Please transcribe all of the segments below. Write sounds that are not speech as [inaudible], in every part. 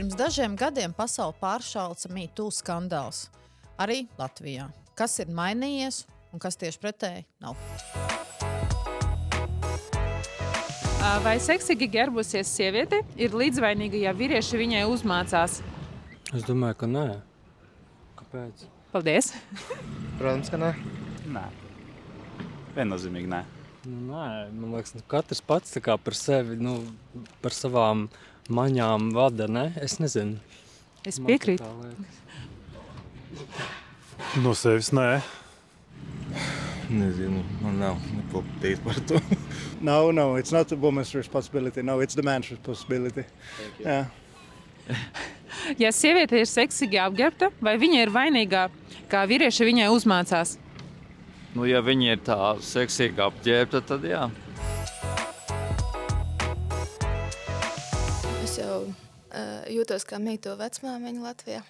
Pirms dažiem gadiem pasauli pāršāca mītū skandāls. Arī Latvijā. Kas ir mainījies un kas tieši pretēji nav? Vai seksīgi ģērbusies sieviete ir līdzvainīga, ja vīrieši viņai uzmācās? Es domāju, ka nē. Kāpēc? Paldies! Protams, ka nē. Nē, viennozīmīgi nē. Nu, nē, man liekas, nu, katrs pats par sevi, nu, par savām maņām vada, ne? Es nezinu. Es piekrītu. No sevis nē. Nezinu, man nav neko teikt par to. [laughs] No, no, it's not the woman's responsibility. No, it's the man's responsibility. Yeah. [laughs] Ja sieviete ir seksīgi apģērbta, vai viņa ir vainīgā, kā vīrieši viņai uzmācās? Nu, ja viņi ir tā seksīgi apģērbti, tad jā. Jūtos kā mīto vecmāmiņa Latvijā.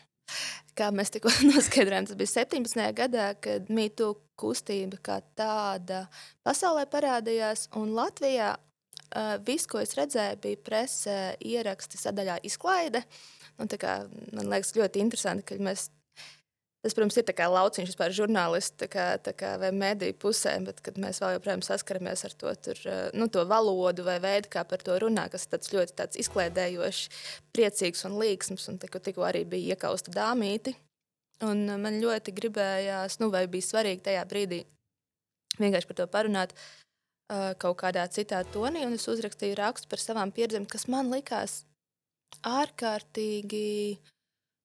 Kā mēs tikko [laughs] noskaidrojām, tas bija 17. gadā, kad mīto kustība kā tāda pasaulē parādījās. Un Latvijā uh, viss, ko es redzēju, bija presē, ieraksti, sadaļā izklaide. Un, tā kā, man liekas, ļoti interesanti, ka mēs Tas, protams, ir kā lauciņš vispār žurnālistu tā kā, tā kā, vai mediju pusē, bet kad mēs vēl joprojām saskaramies ar to, tur, eh, nu, to valodu vai veidu, kā par to runā, kas ir tāds ļoti tāds izklaidējošs, priecīgs un līksms, un tikko, tikko arī bija iekausta dāmīti. Un eh, man ļoti gribējās, nu, vai bija svarīgi tajā brīdī vienkārši par to parunāt uh, kaut kādā citā tonī, un es uzrakstīju rakstu par savām pieredzēm, kas man likās ārkārtīgi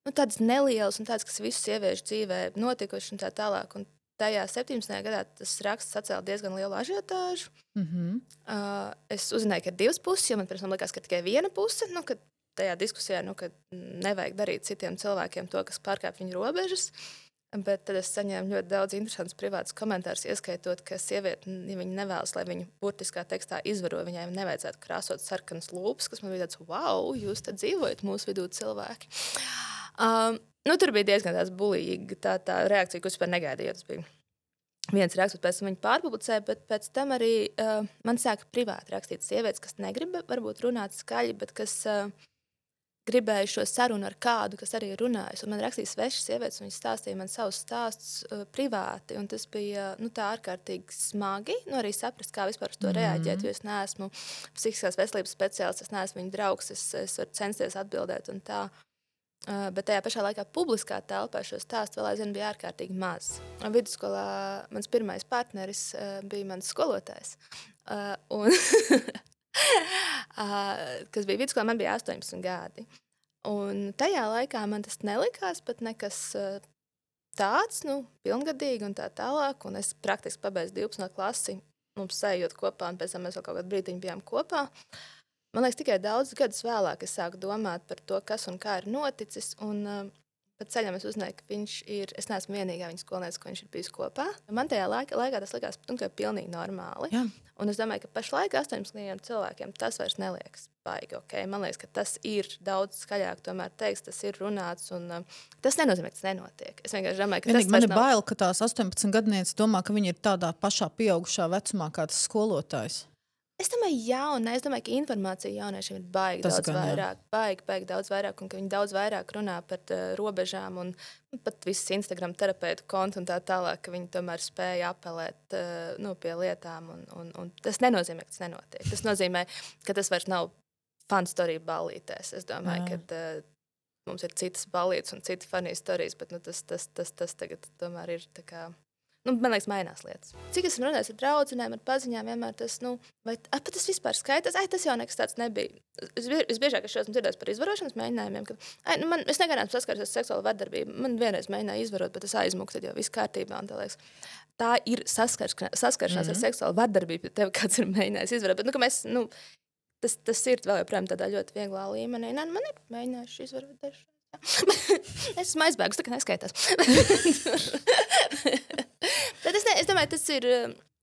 nu, tādas nelielas un tādas, kas visu sieviešu dzīvē notikušas un tā tālāk. Un tajā 17. gadā tas raksts sacēla diezgan lielu ažiotāžu. Mm -hmm. uh, es uzzināju, ka ir divas puses, jo man pirms tam likās, ka tikai viena puse. Nu, tajā diskusijā, nu, kad nevajag darīt citiem cilvēkiem to, kas pārkāpj viņu robežas. Bet tad es saņēmu ļoti daudz interesantus privātus komentārus, ieskaitot, ka sieviete, ja viņa nevēlas, lai viņu burtiskā tekstā izvaro, viņai nevajadzētu krāsot sarkanas lūpas, kas man bija tāds, wow, jūs te dzīvojat mūsu vidū cilvēki. Um, nu, tur bija diezgan bulīga tā, tā reakcija, ko es vispār negaidīju. Tas bija viens raksts, pēc tam viņa pārpublicēja, bet pēc tam arī uh, man sāka privāti rakstīt sievietes, kas negrib varbūt runāt skaļi, bet kas uh, gribēja šo sarunu ar kādu, kas arī. Un man rakstīja svešas sievietes, un viņas stāstīja man savus stāstus uh, privāti. un Tas bija uh, nu, ārkārtīgi smagi. Nu, arī saprast, kā vispār uz to Mhm. reaģēt. Jo es neesmu psihiskās veselības speciālists, es neesmu viņa draugs, es, es varu censties atbildēt. un tā. Uh, bet tajā pašā laikā publiskā telpā šo stāstu vēl aizvien bija ārkārtīgi maz. Vidusskolā mans pirmais partneris uh, bija mans skolotājs. Uh, un, [laughs] uh, kas bija vidusskolā, man bija 18 gadi. Un tajā laikā man tas nelikās pat nekas uh, tāds, nu, pilngadīgi un tā tālāk. Un es praktiski pabeidzu 12. klasi, mums sējot kopā, un pēc tam mēs vēl kaut kādu brīdiņu bijām kopā. Man liekas, tikai daudz gadus vēlāk es sāku domāt par to, kas un kā ir noticis. Un, uh, Pat ceļā es uzzināju, ka viņš ir. Es neesmu vienīgā viņa skolniece, ko viņš ir bijis kopā. Man tajā laikā, laikā tas likās nu, pilnīgi normāli. Jā. Un es domāju, ka pašlaik 18 cilvēkiem tas vairs neliekas baigi. Okay? Man liekas, ka tas ir daudz skaļāk, tomēr teiks, tas ir runāts. Un, uh, tas nenozīmē, ka tas nenotiek. Es vienkārši domāju, ka Vienīgi tas man ir bail, ka tās 18 gadnieces domā, ka viņi ir tādā pašā pieaugušā vecumā kā tas skolotājs. Es domāju, jā, un es domāju, ka informācija jauniešiem ir baigi Tas daudz gan, vairāk, baigi, baigi daudz vairāk, un ka viņi daudz vairāk runā par uh, robežām un pat visas Instagram terapeitu kontu un tā tālāk, ka viņi tomēr spēja apelēt uh, nu, pie lietām. Un, un, un tas nenozīmē, ka tas nenotiek. Tas nozīmē, ka tas vairs nav fanstorija ballītēs. Es domāju, Jā. ka uh, mums ir citas ballītes un citas fanijas stāstījis, bet nu, tas, tas, tas, tas tagad tomēr ir. tā Kā, Nu, man liekas, mainās lietas. Cik esmu runājis ar draugiem, ar paziņām, vienmēr tas, nu, vai a, pat tas vispār skaitās, ai, tas jau nekas tāds nebija. Es bie- Visbiežāk es šo esmu dzirdējis par izvarošanas mēģinājumiem, ka, ai, nu, man, es negadījumā saskaros ar seksuālu vardarbību. Man vienreiz mēģināja izvarot, bet es aizmuku, tad jau viss kārtībā. Tā, ir saskars, saskaršanās mm -hmm. ar seksuālu vardarbību, ja tev kāds ir mēģinājis izvarot. Bet, nu, mēs, nu, tas, tas ir vēl joprojām tādā ļoti vieglā līmenī. Nē, man ir mēģinājuši izvarot dažreiz. [laughs] es esmu aizbēgus, tā kā neskaitās. [laughs] Bet es, ne, es domāju, tas ir.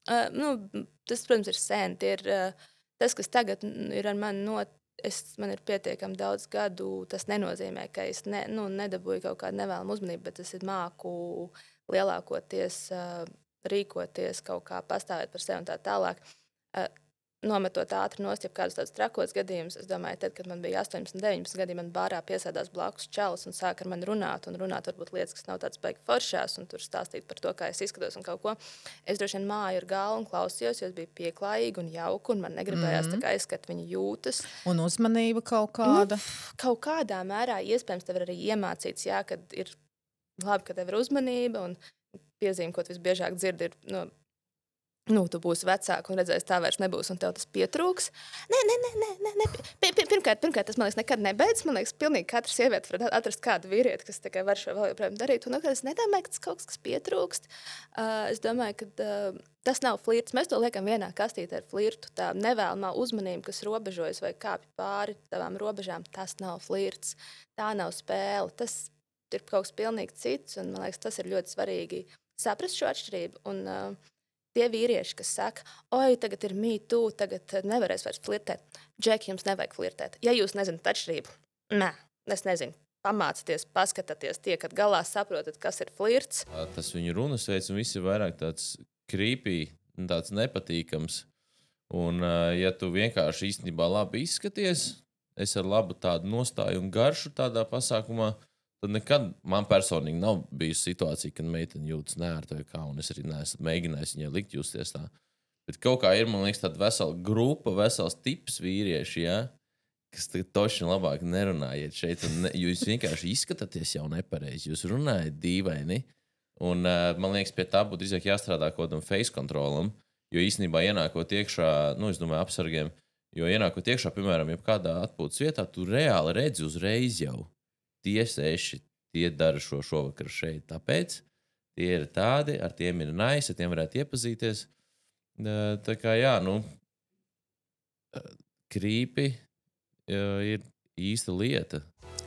Uh, nu, tas, protams, ir sen. Ir, uh, tas, kas tagad ir ar mani noticis. Es, man ir pietiekami daudz gadu. Tas nenozīmē, ka es ne, nu, nedabūju kaut kādu nevēlamu uzmanību, bet es māku lielākoties uh, rīkoties, kaut kā pastāvēt par sevi un tā tālāk. Uh, nometot ātri nost, ja kādus tādus trakos gadījumus. Es domāju, tad, kad man bija 18, 19 gadi, man bārā piesēdās blakus čalis un sāka ar mani runāt, un runāt varbūt lietas, kas nav tādas baigi foršās, un tur stāstīt par to, kā es izskatos un kaut ko. Es droši vien māju ar galvu un klausījos, jo es biju pieklājīga un jauka, un man negribējās mm -hmm. aizskart viņa jūtas. Un uzmanība kaut kāda. Nu, kaut kādā mērā iespējams tev arī iemācīts, jā, kad ir labi, ka tev ir uzmanība un piezīme, ko visbiežāk dzird, ir no nu, tu būsi vecāks un redzēsi, tā vairs nebūs, un tev tas pietrūks. Nē, nē, nē, nē, nē, nē. Pirmkārt, pirmkārt, tas man liekas, nekad nebeidzas. Man liekas, pilnīgi katra sieviete var atrast kādu vīrieti, kas var šo vēl joprojām darīt. Un es nedomāju, ka tas kaut kas pietrūkst. Uh, es domāju, ka uh, tas nav flirts. Mēs to liekam vienā kastītē ar flirtu. Tā nevēlamā uzmanība, kas robežojas vai kāpj pāri tavām robežām, tas nav flirts. Tā nav spēle. Tas ir kaut kas pilnīgi cits. Un, man liekas, tas ir ļoti svarīgi saprast šo atšķirību. Un, uh, Tie vīrieši, kas saka, oi, tagad ir mītū, tagad eh, nevarēs vairs flirtēt. Džeki, jums nevajag flirtēt. Ja jūs nezināt atšķirību, nē, es nezinu. Pamācieties, paskatieties, tiekat galā, saprotat, kas ir flirts. Tas viņu runas veids, un viss ir vairāk tāds krīpī, tāds nepatīkams. Un, ja tu vienkārši īstenībā labi izskaties, es ar labu tādu nostāju un garšu tādā pasākumā, tad Tad nekad man personīgi nav bijusi situācija, kad meitene jūtas nērti vai kā, un es arī neesmu mēģinājis viņai likt justies tā. Bet kaut kā ir, man liekas, tāda vesela grupa, vesels tips vīrieši, ja, kas toši labāk nerunājiet šeit. Ne, jūs vienkārši izskatāties jau nepareizi, jūs runājat dīvaini. Un, uh, man liekas, pie tā būtu drīzāk jāstrādā kaut kādam face kontrolam, jo īstenībā ienākot iekšā, nu, es domāju, apsargiem, jo ienākot iekšā, piemēram, kādā atpūtas vietā, tu reāli redzi uzreiz jau tie seši, tie dara šo šovakar šeit. Tāpēc tie ir tādi, ar tiem ir nais, ar tiem varētu iepazīties. Tā kā jā, nu, krīpi ir īsta lieta.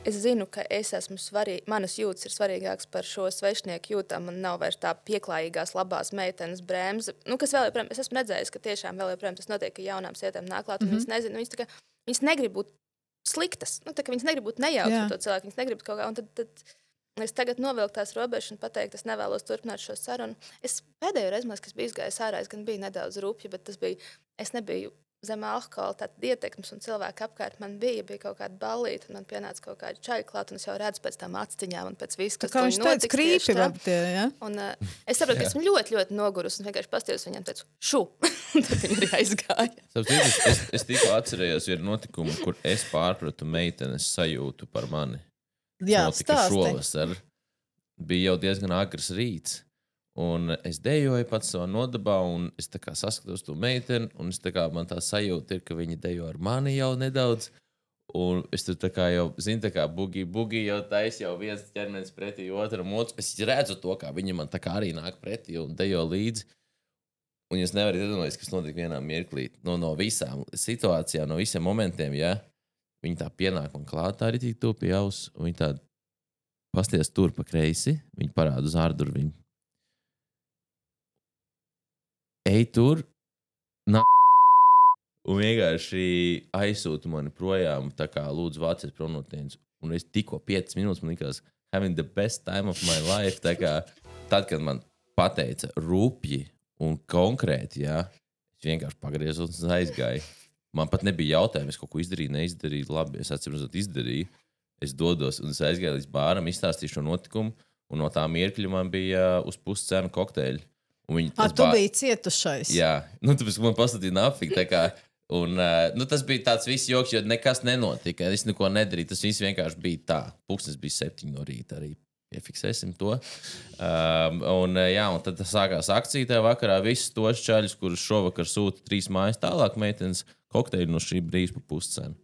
Es zinu, ka es esmu svarīga, manas jūtas ir svarīgākas par šo svešinieku jūtām. Man nav vairs tā pieklājīgās, labās meitenes brēmas. Nu, kas vēl joprojām, es esmu redzējis, ka tiešām vēl joprojām tas notiek, ka jaunām sievietēm nāk klāt, un mm -hmm. viņas nezina, viņas, kā, viņas negrib būt sliktas. Nu, viņas negrib būt nejaukas ar to cilvēku. Viņas negrib kaut kā. Tad, tad es tagad novilku tās robežas un pateicu, es nevēlos turpināt šo sarunu. Es pēdējo reizi, kad biju izgājis ārā, es gan biju nedaudz rupja, bet tas bija. Es nebiju zem alkohola, tāda ietekmes un cilvēku apkārt man bija. Bija kaut kāda balīta, un man pienāca kaut kāda čaļa klāta, un es jau redzu pēc tam acīm un pēc visu, kas tur notiek. Krīpi, tie, ja? un, uh, es saprotu, ka esmu ļoti, ļoti nogurusi un vienkārši pastījos viņam teicu, šu! [laughs] tad viņi arī aizgāja. es, es, es tikko atcerējos vienu notikumu, kur es pārpratu meitenes sajūtu par mani. Jā, tas šovasar. Bija jau diezgan agrs rīts. Un es dejoju pats savā nodabā, un es saskatos to meiteni, un es tā kā, man tā sajūta ir, ka viņa dejo ar mani jau nedaudz. Un es tur tā kā jau, zinu, tā kā bugi, bugi jau taisa, jau viens ķermenis pretī otram. Otrs. Es redzu to, kā viņa man tā kā arī nāk pretī un dejo līdzi. Un jūs nevarat iedomāties, kas notika vienā mirklī. No, no visām situācijām, no visiem momentiem, ja viņi tā pienāk un klāt, tā arī tik tuvu pie auss, un viņi tā pasties tur pa kreisi, viņi parāda uz ārdurvīm. Ej tur, nā, un vienkārši aizsūta mani projām, tā kā lūdzu vācies prom no tienes. Un es tikko 5 minūtes man likās, having the best time of my life. Tā kā tad, kad man pateica rūpīgi un konkrēti, jā, es vienkārši pagriezos un aizgāju. Man pat nebija jautājumu, es kaut ko izdarīju, neizdarīju. Labi, es atceros, ka izdarīju. Es dodos un es aizgāju līdz bāram, izstāstīju šo notikumu. Un no tā mirkļa man bija uz puses cenu kokteļi. Viņi, A, tu bā... biji cietušais. Jā, nu, tāpēc man pastāstīja. Kā, un, uh, nu, tas bija tāds viss joks, jo nekas nenotika. Es neko nedarīju. Tas viss vienkārši bija tā. Pūkstens bija septiņi no rīta arī Piefiksēsim to. Um, un, jā, un tad sākās akcija tajā vakarā. Visus tos čaļus, kurus šovakar sūta trīs mājas tālāk, meitenes kokteļi no šī brīža pa puscenu.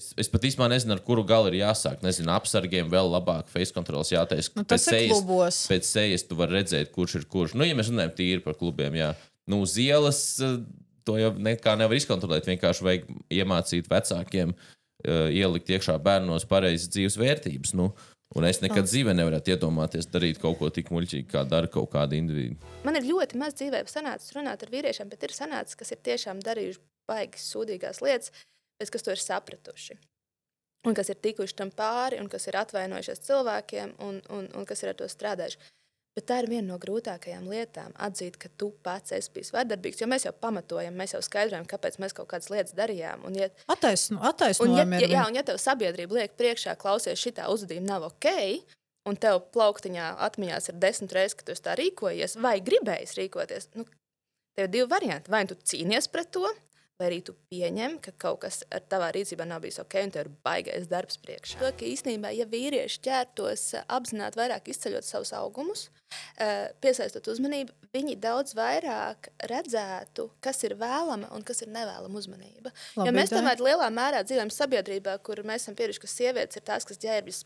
Es, es pat īstenībā nezinu, ar kuru galu ir jāsāk. Nezinu, apsargiem vēl labāk face kontrols jātaisa. Nu, pēc, sejas, pēc sejas tu vari redzēt, kurš ir kurš. Nu, ja mēs runājam tīri par klubiem, jā. Nu, uz ielas uh, to jau nekā nevar izkontrolēt. Vienkārši vajag iemācīt vecākiem, uh, ielikt iekšā bērnos pareizas dzīves vērtības. Nu, Un es nekad dzīvē nevaru iedomāties darīt kaut ko tik muļķīgu, kā dara kaut kāda indivīda. Man ir ļoti maz dzīvē sanācis runāt ar vīriešiem, bet ir sanācis, kas ir tiešām darījuši baigas sūdīgās lietas, bet kas to ir sapratuši. Un kas ir tikuši tam pāri, un kas ir atvainojušies cilvēkiem, un, un, un kas ir ar to strādājuši. Bet tā ir viena no grūtākajām lietām - atzīt, ka tu pats esi bijis vardarbīgs. Jo mēs jau pamatojam, mēs jau skaidrojam, kāpēc mēs kaut kādas lietas darījām. Un, ja, Attaisno, un, ja, ja, jā, un ja tev sabiedrība liek priekšā, klausies, šī uzvedība nav ok, un tev plauktiņā atmiņās ir desmit reizes, ka tu tā rīkojies, vai gribējis rīkoties, nu, tev ir divi varianti. Vai tu cīnies pret to, vai arī tu pieņem, ka kaut kas ar tavā rīcībā nav bijis ok, un tev ir baigais darbs priekšā. To, ka īstenībā, ja vīrieši ķertos eh, apzināti vairāk izceļot savus augumus, eh, piesaistot uzmanību, viņi daudz vairāk redzētu, kas ir vēlama un kas ir nevēlama uzmanība. Labi jo mēs tomēr lielā mērā dzīvojam sabiedrībā, kur mēs esam pieraduši, ka sievietes ir tās, kas ģērbjas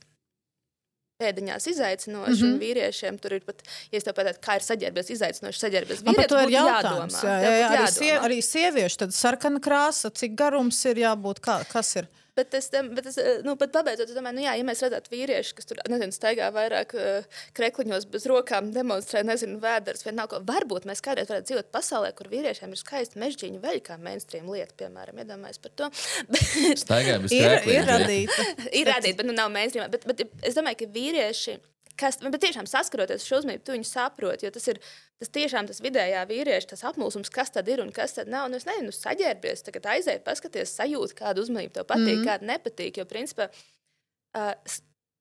pēdiņās izaicinoši, mm Mhm. -hmm. un vīriešiem tur ir pat, ja es tev pateicu, kā ir saģērbies izaicinoši, saģērbies vīrietis, to ir jādomā. Jā, jā, jā, būtu arī, sie, jādomā. arī sieviešu sarkana krāsa, cik garums ir jābūt, kā, kas ir. Bet es, bet es eh, nu, pat pabeidzot, es domāju, nu, jā, ja mēs redzētu vīriešu, kas tur nezinu, staigā vairāk uh, krekliņos bez rokām, demonstrē, nezinu, vēders, vienalga, ko, varbūt mēs kādreiz varētu dzīvot pasaulē, kur vīriešiem ir skaisti mežģīņu veļi, kā mainstream lieta, piemēram, iedomājies par to. [laughs] Bet, Staigāja bez Ir, krēkliem, [laughs] ir radīta. ir redzēts, bet nu, nav mainstream. Bet, bet es domāju, ka vīrieši. Kas, bet tiešām saskaroties ar šo uzmanību, tu viņu saproti. Jo tas ir tas tiešām tas vidējā vīrieša tas apmulsums, kas tad ir un kas tad nav. Nu, es nezinu, saģērbies, tagad aiziet, paskaties, sajūti, kādu uzmanību tev patīk, mm. kāda nepatīk. Jo, principā, uh,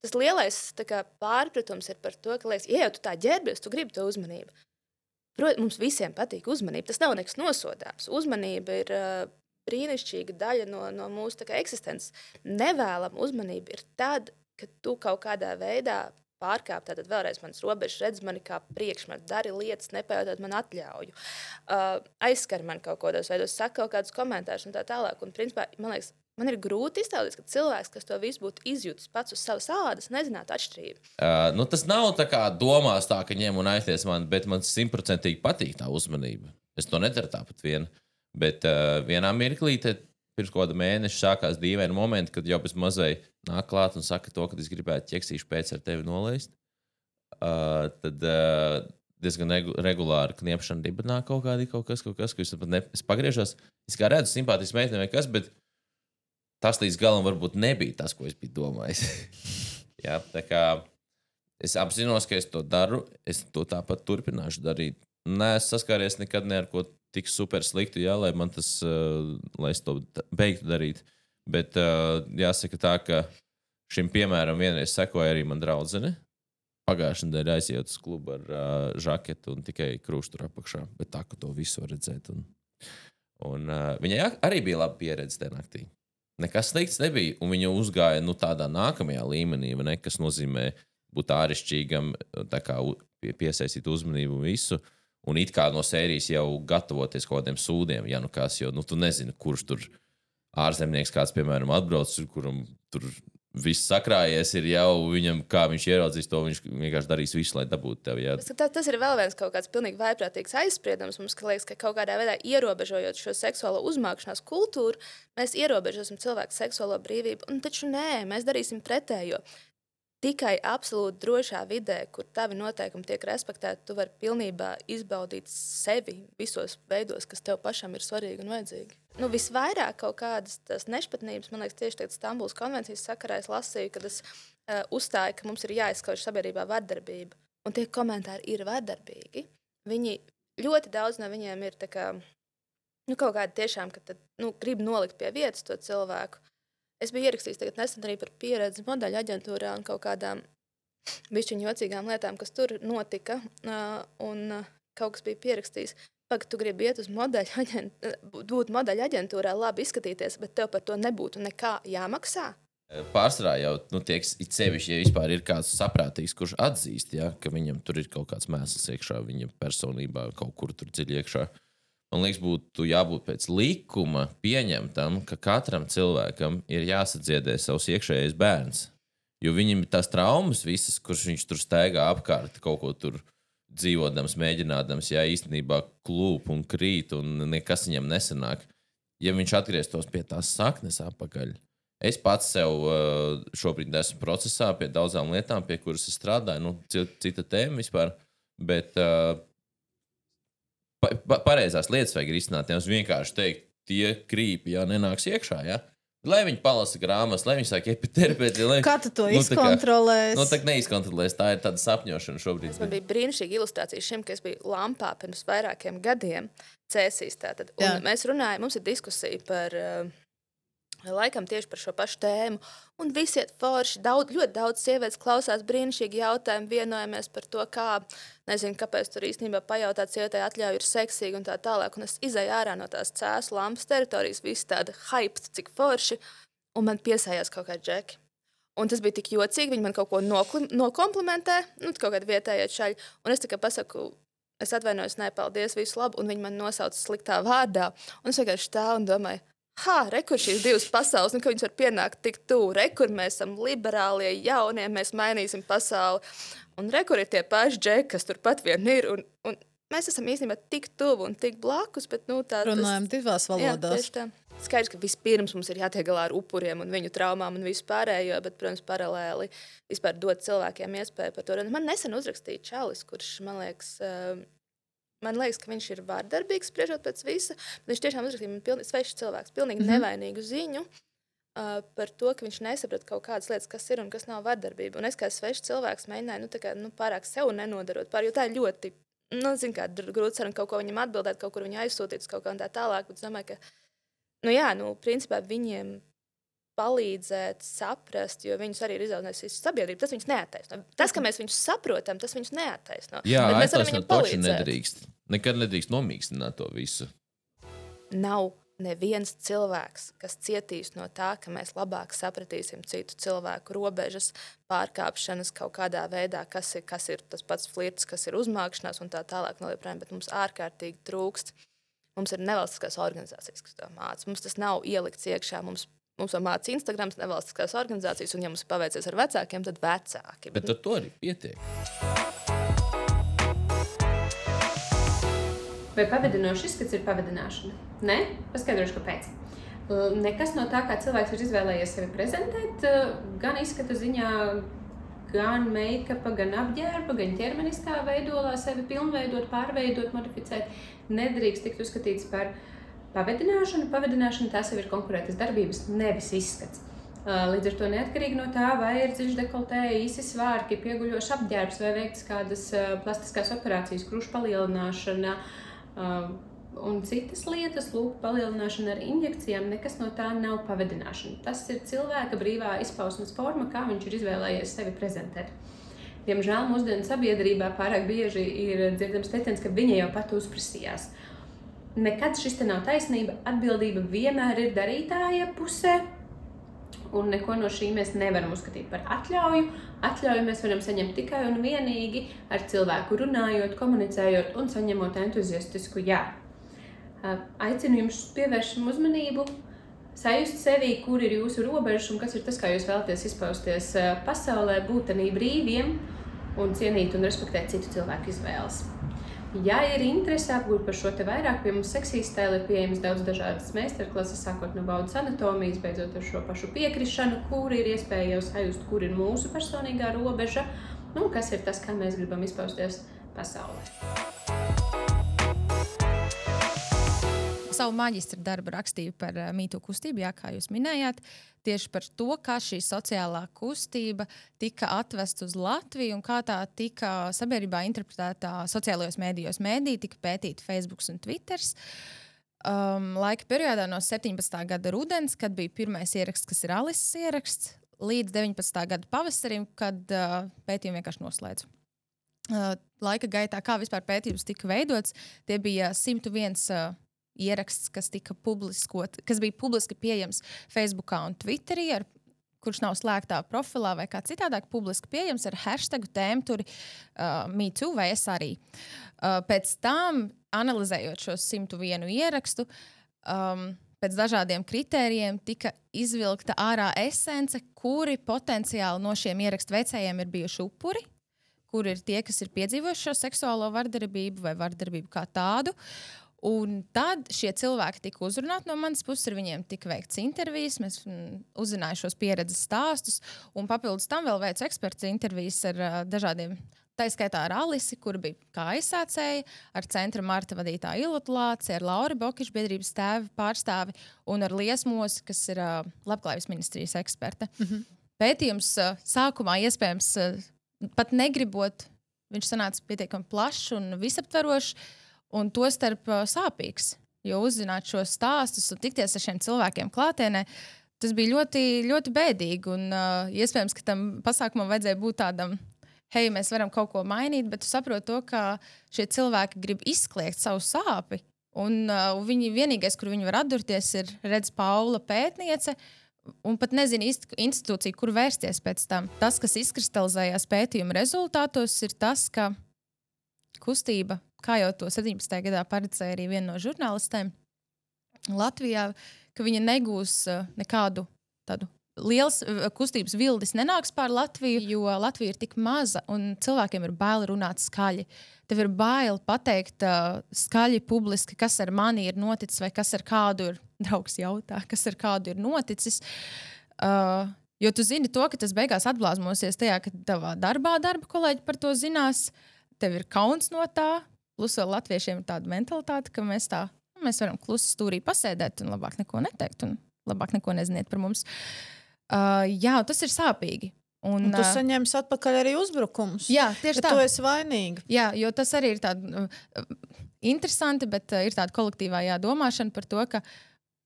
tas lielais kā, pārpratums ir par to, ka, liekas, ja jau tu tā ģērbies, tu gribi to uzmanību. Protams, mums visiem patīk uzmanība. Tas nav nekas nosodāms. Uzmanība ir uh, brīnišķīga daļa no, no mūsu kā, eksistences. Nevēlama uzmanība ir tad, kad tu kaut kādā veidā pārkāp tātad vēlreiz manas robežas, redz mani kā priekšmetu, dari lietas, nepajautot man atļauju, uh, aizskar man kaut kādos veidos, saka kaut kādus komentārus un tā tālāk. Un, principā, man liekas, man ir grūti iztēloties, ka cilvēks, kas to visu būtu izjutis pats uz savas ādas, nezinātu atšķirību. Uh, nu, tas nav tā kā domās, tā, ka ņem un aizties man, bet man simtprocentīgi patīk tā uzmanība. Es to nedaru tāpat vien. Bet uh, vienā mirklī, pirms kaut kāda mēneša, sākās dīvaini momenti, kad jau bez mazai nāk klāt un saka to, ka es gribētu ķeksīšu pēc ar tevi nolaist. Uh, tad uh, diezgan regu regulāri kniepšana dibenā kaut kāda, kaut kas, kaut kas, ko es pat ne, es pagriežos. Es kā redzu, simpātisks meitene vai kas, bet tas līdz galam varbūt nebija tas, ko es biju domājis. [laughs] Jā, tā kā es apzinos, ka es to daru, es to tāpat turpināšu darīt. Nē, es saskāries nekad ne ar ko tik super sliktu, jā, lai man tas, uh, lai es to beigtu darīt. Bet uh, jāsaka tā, ka šim piemēram vienreiz sekoja arī man draudzene. Pagājušajā nedēļā aizjūt uz klubu ar uh, žaketu un tikai krūšu tur apakšā. Bet tā, ka to visu var redzēt. Un, un uh, viņai arī bija laba pieredze tajā naktī. Nekas slikts nebija. Un viņa uzgāja nu, tādā nākamajā līmenī, ne, kas nozīmē būt āršķirīgam, piesaistīt uzmanību un visu. Un it kā no sērijas jau gatavoties kaut kādiem sūdiem, ja nu kas, jo nu, tu nezini, kurš tur ārzemnieks kāds, piemēram, atbrauc, kuram tur viss sakrājies, ir jau viņam, kā viņš ieraudzīs to, viņš vienkārši darīs visu, lai dabūtu tevi. Jā. Tas, tas, ir vēl viens kaut kāds pilnīgi vaiprātīgs aizspriedums. Mums ka liekas, ka kaut kādā veidā ierobežojot šo seksuālo uzmākšanās kultūru, mēs ierobežosim cilvēku seksuālo brīvību. Un taču nē, mēs darīsim pretējo. Tikai absolūti drošā vidē, kur tavi noteikumi tiek respektēti, tu vari pilnībā izbaudīt sevi visos veidos, kas tev pašam ir svarīgi un vajadzīgi. Nu, visvairāk kaut kādas nešpatnības, man liekas, tieši tādā Stambulas konvencijas sakarā es lasīju, kad es uh, uzstāju, ka mums ir jāizskauž sabiedrībā vardarbība. Un tie komentāri ir vardarbīgi. Viņi ļoti daudz no viņiem ir kā, nu, kaut kādi tiešām, ka tad, nu, grib nolikt pie vietas to cilvēku. Es biju ierakstījis nesen arī par pieredzi modeļu aģentūrā un kaut kādām bišķiņu jocīgām lietām, kas tur notika. Uh, un uh, kaut kas bija pierakstījis. Pagaid, tu gribi iet uz modeļu, aģent, būt modeļu aģentūrā, labi izskatīties, bet tev par to nebūtu nekā jāmaksā. Pārsvarā jau nu, tiek sevišķi, ja vispār ir kāds saprātīgs, kurš atzīst, ja, ka viņam tur ir kaut kāds mēsls iekšā, viņa personībā kaut kur tur dziļi iekšā. Man liekas, būtu jābūt pēc likuma pieņemtam, ka katram cilvēkam ir jāsadziedē savs iekšējais bērns. Jo viņam ir tās traumas, visas, kuras viņš tur staigā apkārt, kaut ko tur dzīvodams, mēģinādams, ja īstenībā klūp un krīt, un nekas viņam nesanāk. Ja viņš atgrieztos pie tās saknes atpakaļ, Es pats sev uh, šobrīd esmu procesā pie daudzām lietām, pie kuras es strādāju. Nu, ci- cita tēma vispār. Bet uh, pa, pa, pareizās lietas vajag risināt. Nevis vienkārši teikt, tie krīpi, ja nenāks iekšā. Ja? Lai viņi palasa grāmatas, lai viņi sāk epiterapēti. Lai... Kā tu to Nu, tā kā- izkontrolēsi? Nu, tā neizkontrolēs, tā ir tāda sapņošana šobrīd. Man bija brīnišķīga ilustrācija šim, kas bija lampā pirms vairākiem gadiem. Cēsīs tātad. Mēs runājam, mums ir diskusija par. Uh, Laikam tieši par šo pašu tēmu. Un visi ir forši. Daudz, ļoti daudz sievietes klausās brīnišķīgi jautājumu, vienojamies par to, kā, nezinu, kāpēc tur īstenībā pajautāt sievietei atļauju ir seksīgi un tā tālāk. Un es izēju ārā no tās cēsu lampas teritorijas, viss tāda hype, cik forši. Un man piesājās kaut kāda džeki. Un tas bija tik jocīgi. Viņi man kaut ko nokomplimentē, nu, kaut kāda vietējā čaļa. Un es tikai pasaku, es atvainojos, nē, paldies, visu labu. Un viņi man nosauca sliktā vārdā. Un es vienkārši stāvu un domāju, ha, rekur šīs divas pasaules, nu, ka viņas var pienākt tik tuvu. Rekur mēs esam liberālie, jaunie, mēs mainīsim pasauli. Un rekur ir tie paši džeki, kas turpat vien ir. Un, un mēs esam īstenībā tik tuvu un tik blakus, bet nu, tā Runājam divās Jā, valodās. tā. Skaidrs, ka vispirms mums ir jātiek galā ar upuriem un viņu traumām un vispārējo, bet, protams, paralēli vispār dot cilvēkiem iespēju par to. runāt. Man nesen uzrakstīja Čalis, kurš man liekas. Man liekas, ka viņš ir vārdarbīgs, spriežot pēc visa. bet Viņš tiešām uzrakstīja man pilnīgi svešs cilvēks, pilnīgi mm. -hmm. nevainīgu ziņu uh, par to, ka viņš nesaprot kaut kādas lietas, kas ir un kas nav vardarbība. Un es kā svešs cilvēks mēģināju nu, kā, nu, pārāk sev nenodarot pār, jo tā ir ļoti nu, zin, kā, grūti sarunāt, kaut ko viņam atbildēt, kaut kur viņu aizsūtīt kaut kā tā tālāk. Bet es domāju, ka nu, jā, nu, principā viņiem palīdzēt, saprast, jo viņus arī ir izaugusi sabiedrība. Tas viņus neattaisno. Tas, ka mēs viņus saprotam, tas viņus neattaisno. Jā, Bet mēs varam viņiem palīdzēt. nedrīkst. Nekad nedrīkst nomīkstināt to visu. Nav neviens cilvēks, kas cietīs no tā, ka mēs labāk sapratīsim citu cilvēku robežas, pārkāpšanas kaut kādā veidā, kas ir, kas ir tas pats flirts, kas ir uzmākšanās un tā tālāk. No joprojām, bet mums ārkārtīgi trūkst. Mums ir nevalstiskās organizācijas, kas to māca. Mums tas nav ielikts iekšā. Mums, mums māca Instagram, nevalstiskās organizācijas, un, ja mums paveicies ar vecākiem, tad vecāki. Bet ar to arī pietiek. Vai pavadinošs izskats ir pavadināšana? Nē, paskaidrošu, kāpēc. Nekas no tā, kā cilvēks ir izvēlējies sevi prezentēt, eh, gan izskata ziņā, gan make-up, gan apģērba, gan ķermeniskā veidolā sevi pilnveidot, pārveidot, modificēt, nedrīkst tikt uzskatīts par pavadināšanu. Pavadināšana tās jau ir konkurētas darbības, nevis izskats. Uh, Līdz ar to neatkarīgi no tā, vai ir dziļš dekoltē, īsi svārki, pieguļošs apģērbs vai veikts kādas uh, plastiskās operācijas, krušu palielināšana uh, un citas lietas, lūk, palielināšana ar injekcijām, nekas no tā nav pavadināšana. Tas ir cilvēka brīvā izpausmes forma, kā viņš ir izvēlējies sevi prezentēt. Diemžēl mūsdienu sabiedrībā pārāk bieži ir dzirdams teiciens, ka viņa jau pat uzprasījās. Nekad šis te nav taisnība. Atbildība vienmēr ir darītāja pusē, un neko no šī mēs nevaram uzskatīt par atļauju. Atļauju mēs varam saņemt tikai un vienīgi ar cilvēku runājot, komunicējot un saņemot entuziastisku jā. Aicinu jums pievērst uzmanību, sajust sevī, kur ir jūsu robežas un kas ir tas, kā jūs vēlaties izpausties pasaulē, būt arī brīviem un cienīt un respektēt citu cilvēku izvēles. Ja ir interese apgūt par šo te vairāk, pie mums seksīs stēlē pieejamas daudz dažādas meistarklases, sākot no baudas anatomijas, beidzot ar šo pašu piekrišanu, kur ir iespēja jau sajust, kur ir mūsu personīgā robeža, nu, kas ir tas, kā mēs gribam izpausties pasaulē. Savu maģistra darbu rakstīju par uh, mītu kustību, jā, kā jūs minējāt. Tieši par to, kā šī sociālā kustība tika atvesta uz Latviju un kā tā tika sabiedrībā interpretēta sociālajos mēdījos. Mēdī tika pētīti Facebook un Twitter. Um, laika periodā no 17. gada rudens, kad bija pirmais ieraksts, kas ir Alises ieraksts, līdz 19. gada pavasarim, kad uh, pētījumu vienkārši noslēdzu. Uh, laika gaitā, kā vispār pētījums tika veidots, tie bija 101 uh, ieraksts, kas, tika publiskot, kas bija publiski pieejams Facebook un Twitterī. Ar, Kurš nav slēgtā profilā vai kā citādāk, publiski pieejams ar hashtag tēmu, tur uh, MeToo vai es arī. Uh, pēc tam, analizējot šo 101 ierakstu, um, pēc dažādiem kritērijiem tika izvilkta ārā esence, kuri potenciāli no šiem ierakstu veicējiem ir bijuši upuri, kur ir tie, kas ir piedzīvojuši šo seksuālo vardarbību vai vardarbību kā tādu. Un tad šie cilvēki tika uzrunāti no manas puses, ar viņiem tika veikts intervijas, mēs mm, uzzinājām šos pieredzes stāstus, un papildus tam vēl veicu eksperts intervijas ar uh, dažādiem Tā skaitā ar Alisi, kur bija kā aizsācēja, ar centra Marta vadītāju Ilotu Lāci, ar Lauru Bokišu biedrības tēvu pārstāvi un ar Liesmos, kas ir uh, labklājības ministrijas eksperte. Mm -hmm. Pētījums uh, sākumā iespējams uh, pat negribot, viņš sanāca pietiekami plašs un visaptverošs, un tostarp sāpīgs. Jo uzzināt šos stāstus un tikties ar šiem cilvēkiem klātienē, tas bija ļoti, ļoti bēdīgi. Un, uh, iespējams, ka tam pasākumam vajadzēja būt tādam hei, mēs varam kaut ko mainīt, bet tu saproti to, ka šie cilvēki grib izkliegt savu sāpi. Un uh, viņi vienīgais, kur viņi var atdurties, ir Redz Paula pētniece. Un pat nezinu īsti institūciju, kur vērsties pēc tam. Tas, kas izkristalizējās pētījuma rezultātos, ir tas, ka kustība, kā jau to 17. gadā paredzēja arī viena no žurnālistēm Latvijā, ka viņa negūs uh, nekādu tādu liels eh, kustības vilnis nenāks pār Latviju, jo Latvija ir tik maza un cilvēkiem ir bail runāt skaļi. Tev ir bail pateikt uh, skaļi, publiski, kas ar mani ir noticis, vai kas ar kādu ir. [laughs] Draugs jautā, kas ar kādu ir noticis. Uh, jo tu zini to, ka tas beigās atblāzmosies tajā, ka tavā darbā darba kolēģi par to zinās. Tev ir kauns no tā. Plus, vēl latviešiem ir tāda mentalitāte, ka mēs tā mēs varam klusi stūrī pasēdēt un labāk neko neteikt, un labāk neko neziniet par mums. Uh, jā, tas ir sāpīgi. Un, un tu saņemsi atpakaļ arī uzbrukumus. Jā, tieši tā. Tu esi vainīga. Jā, jo tas arī ir tāds uh, interesanti, bet uh, ir tāda kolektīvā jā, domāšana par to, ka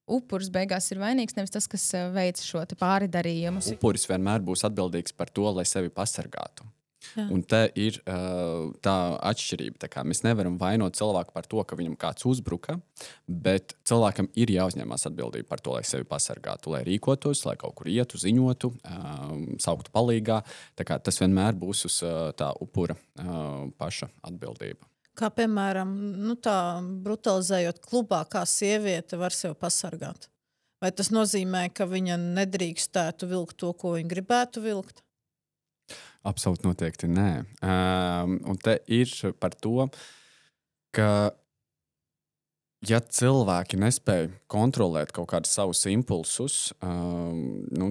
upuris beigās ir vainīgs, nevis tas, kas uh, veic šo pāridarījumu. Upuris vienmēr būs atbildīgs par to, lai sevi pasargātu. Jā. Un te ir uh, tā atšķirība. Tā mēs nevaram vainot cilvēku par to, ka viņam kāds uzbruka, bet cilvēkam ir jāuzņemas atbildība par to, lai sevi pasargātu, lai rīkotos, lai kaut kur ietu, ziņotu, uh, sauktu palīgā. Tas vienmēr būs uz uh, tā upura uh, paša atbildība. Kā piemēram, nu tā, brutalizējot klubā, kā sieviete var sevi pasargāt. Vai tas nozīmē, ka viņa nedrīkstētu vilkt to, ko viņa gribētu vilkt? Absolūti noteikti nē. Um, un te ir par to, ka ja cilvēki nespēj kontrolēt kaut kādus savus impulsus, um, nu,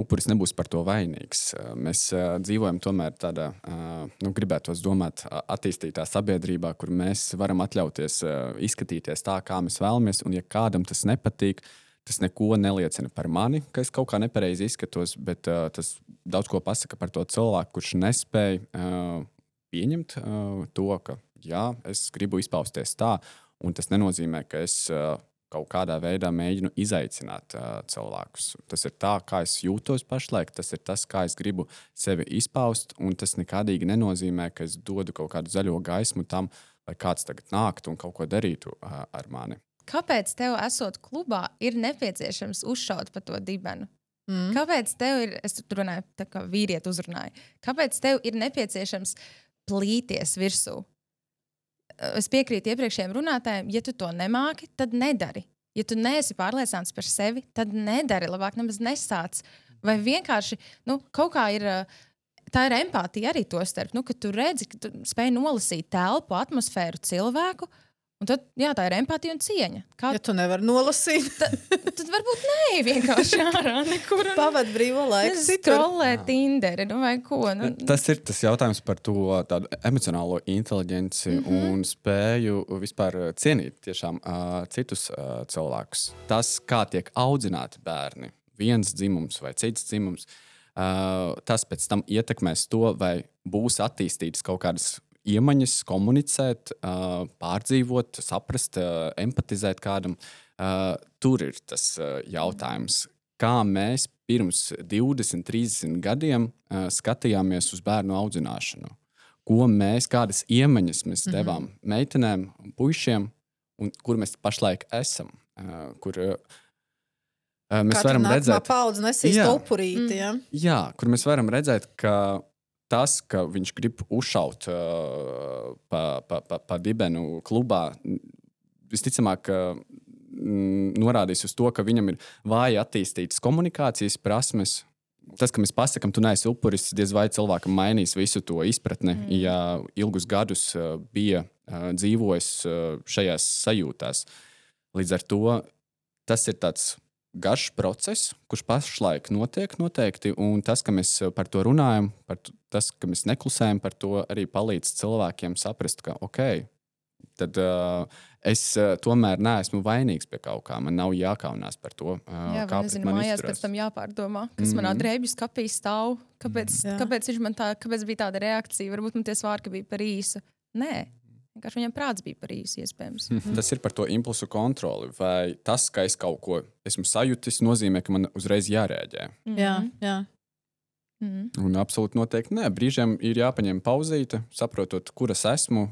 upuris nebūs par to vainīgs. Mēs uh, dzīvojam tomēr tādā, uh, nu, gribētos domāt, attīstītā sabiedrībā, kur mēs varam atļauties uh, izskatīties tā, kā mēs vēlamies, un ja kādam tas nepatīk, uh, Tas neko neliecina par mani, ka es kaut kā nepareizi izskatos, bet uh, tas daudz ko pasaka par to cilvēku, kurš nespēja uh, pieņemt uh, to, ka jā, es gribu izpausties tā, un tas nenozīmē, ka es uh, kaut kādā veidā mēģinu izaicināt uh, cilvēkus. Tas ir tā, kā es jūtos pašlaik, tas ir tas, kā es gribu sevi izpaust, un tas nekādīgi nenozīmē, ka es dodu kaut kādu zaļo gaismu tam, lai kāds tagad nāktu un kaut ko darītu uh, ar mani. Kāpēc tev, esot klubā, ir nepieciešams uzšaut pa to dibenu? Mm. Kāpēc tev ir, es tur runāju, tā kā vīrieti uzrunāju, kāpēc tev ir nepieciešams plīties virsū? Es piekrītu iepriekšējiem runātājiem, ja tu to nemāki, tad nedari. Ja tu neesi pārliecināts par sevi, tad nedari. Labāk nemaz nesāc. Vai vienkārši nu, kaut kā ir. Tā ir empātija arī to starp, nu, ka tu redzi, ka tu spēj nolasīt telpu, atmosfēru, cilvēku, uh, Un tad, jā, tā ir empātija un cieņa. Kā... Ja tu nevari nolasīt, tad, tad varbūt nē, vienkārši ārā nekur. [laughs] Pavadīt brīvo laiku, skrolēt Tinderi nu vai ko. Nu. Tas ir tas jautājums par to emocionālo inteligenci mm -hmm. un spēju vispār cienīt tiešām, uh, citus uh, cilvēkus. Tas, kā tiek audzināti bērni, viens dzimums vai cits dzimums, uh, tas pēc tam ietekmēs to, vai būs attīstītas kaut kādas iemaņas, komunicēt, pārdzīvot, saprast, empatizēt kādam. Tur ir tas jautājums, kā mēs pirms 20, 30 gadiem skatījāmies uz bērnu audzināšanu. Ko mēs, kādas iemaņas mēs devām mm -hmm. meitenēm un puišiem, un kur mēs pašlaik esam. Kur, mēs Katra varam redzēt, ka paudze nesīs upurīti. Ja? Jā, kur mēs varam redzēt, ka tas, ka viņš grib uzšaut uh, pa, pa, pa, pa dibenu klubā, visticamāk, mm, norādīs uz to, ka viņam ir vāji attīstītas komunikācijas prasmes. Tas, ka mēs pasakām, tu neesi upuris, diez vai cilvēkam mainīs visu to izpratni, mm. ja ilgus gadus uh, bija uh, dzīvojis uh, šajās sajūtās. Līdz ar to tas ir tāds garš process, kurš pašlaik notiek noteikti. Un tas, ka mēs par to runājam, par tas, ka mēs neklusējam par to, arī palīdz cilvēkiem saprast, ka ok. Tad uh, es uh, tomēr neesmu vainīgs pie kaut kā. Man nav jākaunās par to, uh, Jā, kā nezinu, mājās pēc tam jāpārdomā, kas mm -hmm. manā Mhm. drēbju skapī stāv. Kāpēc, Jā. kāpēc, tā, kāpēc bija tāda reakcija? Varbūt man tie svārki bija par īsu. Nē, vienkārši viņam prāts bija par īsu, iespējams. Mhm. Tas ir par to impulsu kontroli. Vai tas, ka es kaut ko esmu sajūtis, nozīmē, ka man uzreiz jārēģē. Jā, jā. Mm. Un absolūti noteikti nē. Brīžiem ir jāpaņem pauzīte, saprotot, kur es esmu,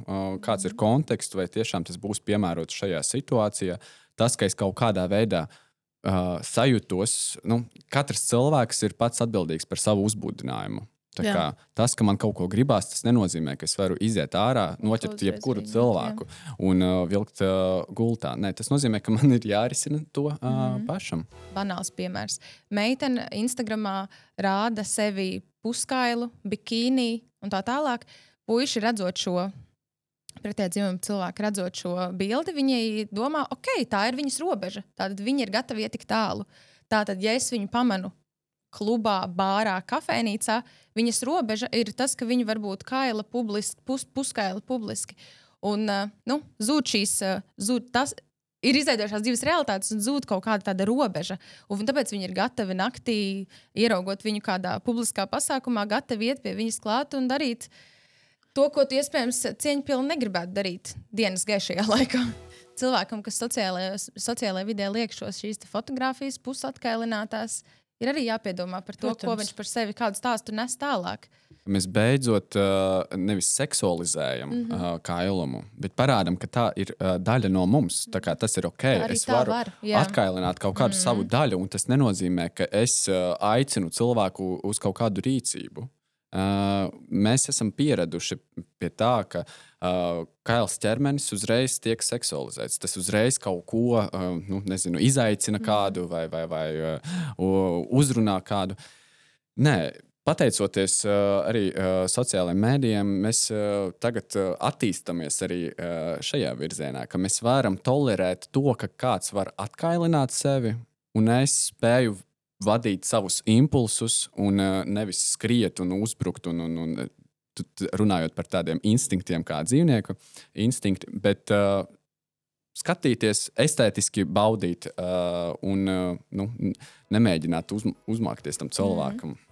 kāds ir konteksts, vai tiešām tas būs piemērots šajā situācijā. Tas, ka es kaut kādā veidā uh, sajūtos, nu, katrs cilvēks ir pats atbildīgs par savu uzbudinājumu. Jā. Kā, tas, ka man kaut ko gribās, tas nenozīmē, ka es varu iziet ārā, noķert uzreiz jebkuru viņu, cilvēku un uh, vilkt uh, gultā. Nē, tas nozīmē, ka man ir jārisina to uh, Mhm. pašam. Banāls piemērs. Meitene Instagramā rāda sevi puskailu, bikīnī un tā tālāk. Puisši redzot šo pretējā dzimuma cilvēku, redzot šo bildi, viņi domā, ok, tā ir viņas robeža. Tātad viņi ir gatavi iet tik tālu. Tātad, ja es viņu pamanu klubā, bārā, kafejnīcā, viņas robeža ir tas, ka viņi var būt kaila publiski, pus, puskaila publiski. Un uh, nu, zūd šīs, uh, zūd tas, ir izveidojušās divas realitātes un zūd kaut kāda tāda robeža. Un tāpēc viņi ir gatavi naktī, ieraugot viņu kādā publiskā pasākumā, gatavi iet pie viņas klāt un darīt to, ko tu iespējams cieņpilni negribētu darīt dienas gaišajā laikā. Cilvēkam, kas sociālajā, sociālajā vidē liek šīs fotogrāfijas, pusatkailinātās, ir arī jāpiedomā par to, Protams. ko viņš par sevi, kādu stāstu nes tālāk. Mēs beidzot uh, nevis seksualizējam mm. -hmm. uh, kailumu, bet parādām, ka tā ir uh, daļa no mums. Tā kā Tas ir ok. Es varu var, jā. atkailināt kaut kādu mm -hmm. savu daļu, un tas nenozīmē, ka es uh, aicinu cilvēku uz kaut kādu rīcību. Uh, mēs esam pieraduši pie tā, ka uh, kails ķermenis uzreiz tiek seksualizēts. Tas uzreiz kaut ko uh, nu, nezinu, izaicina kādu vai, vai, vai uh, uzrunā kādu. Nē, pateicoties uh, arī uh, sociālajiem mēdījiem, mēs uh, tagad uh, attīstāmies arī uh, šajā virzienā, ka mēs varam tolerēt to, ka kāds var atkailināt sevi, un es spēju vadīt savus impulsus, un uh, nevis skriet un uzbrukt. Un, un, un, tu- runājot par tādiem instinktiem, kā dzīvnieku instinkti, bet uh, skatīties, estētiski baudīt uh, un uh, nu, nemēģināt uz, uzmākties tam cilvēkam. Mm.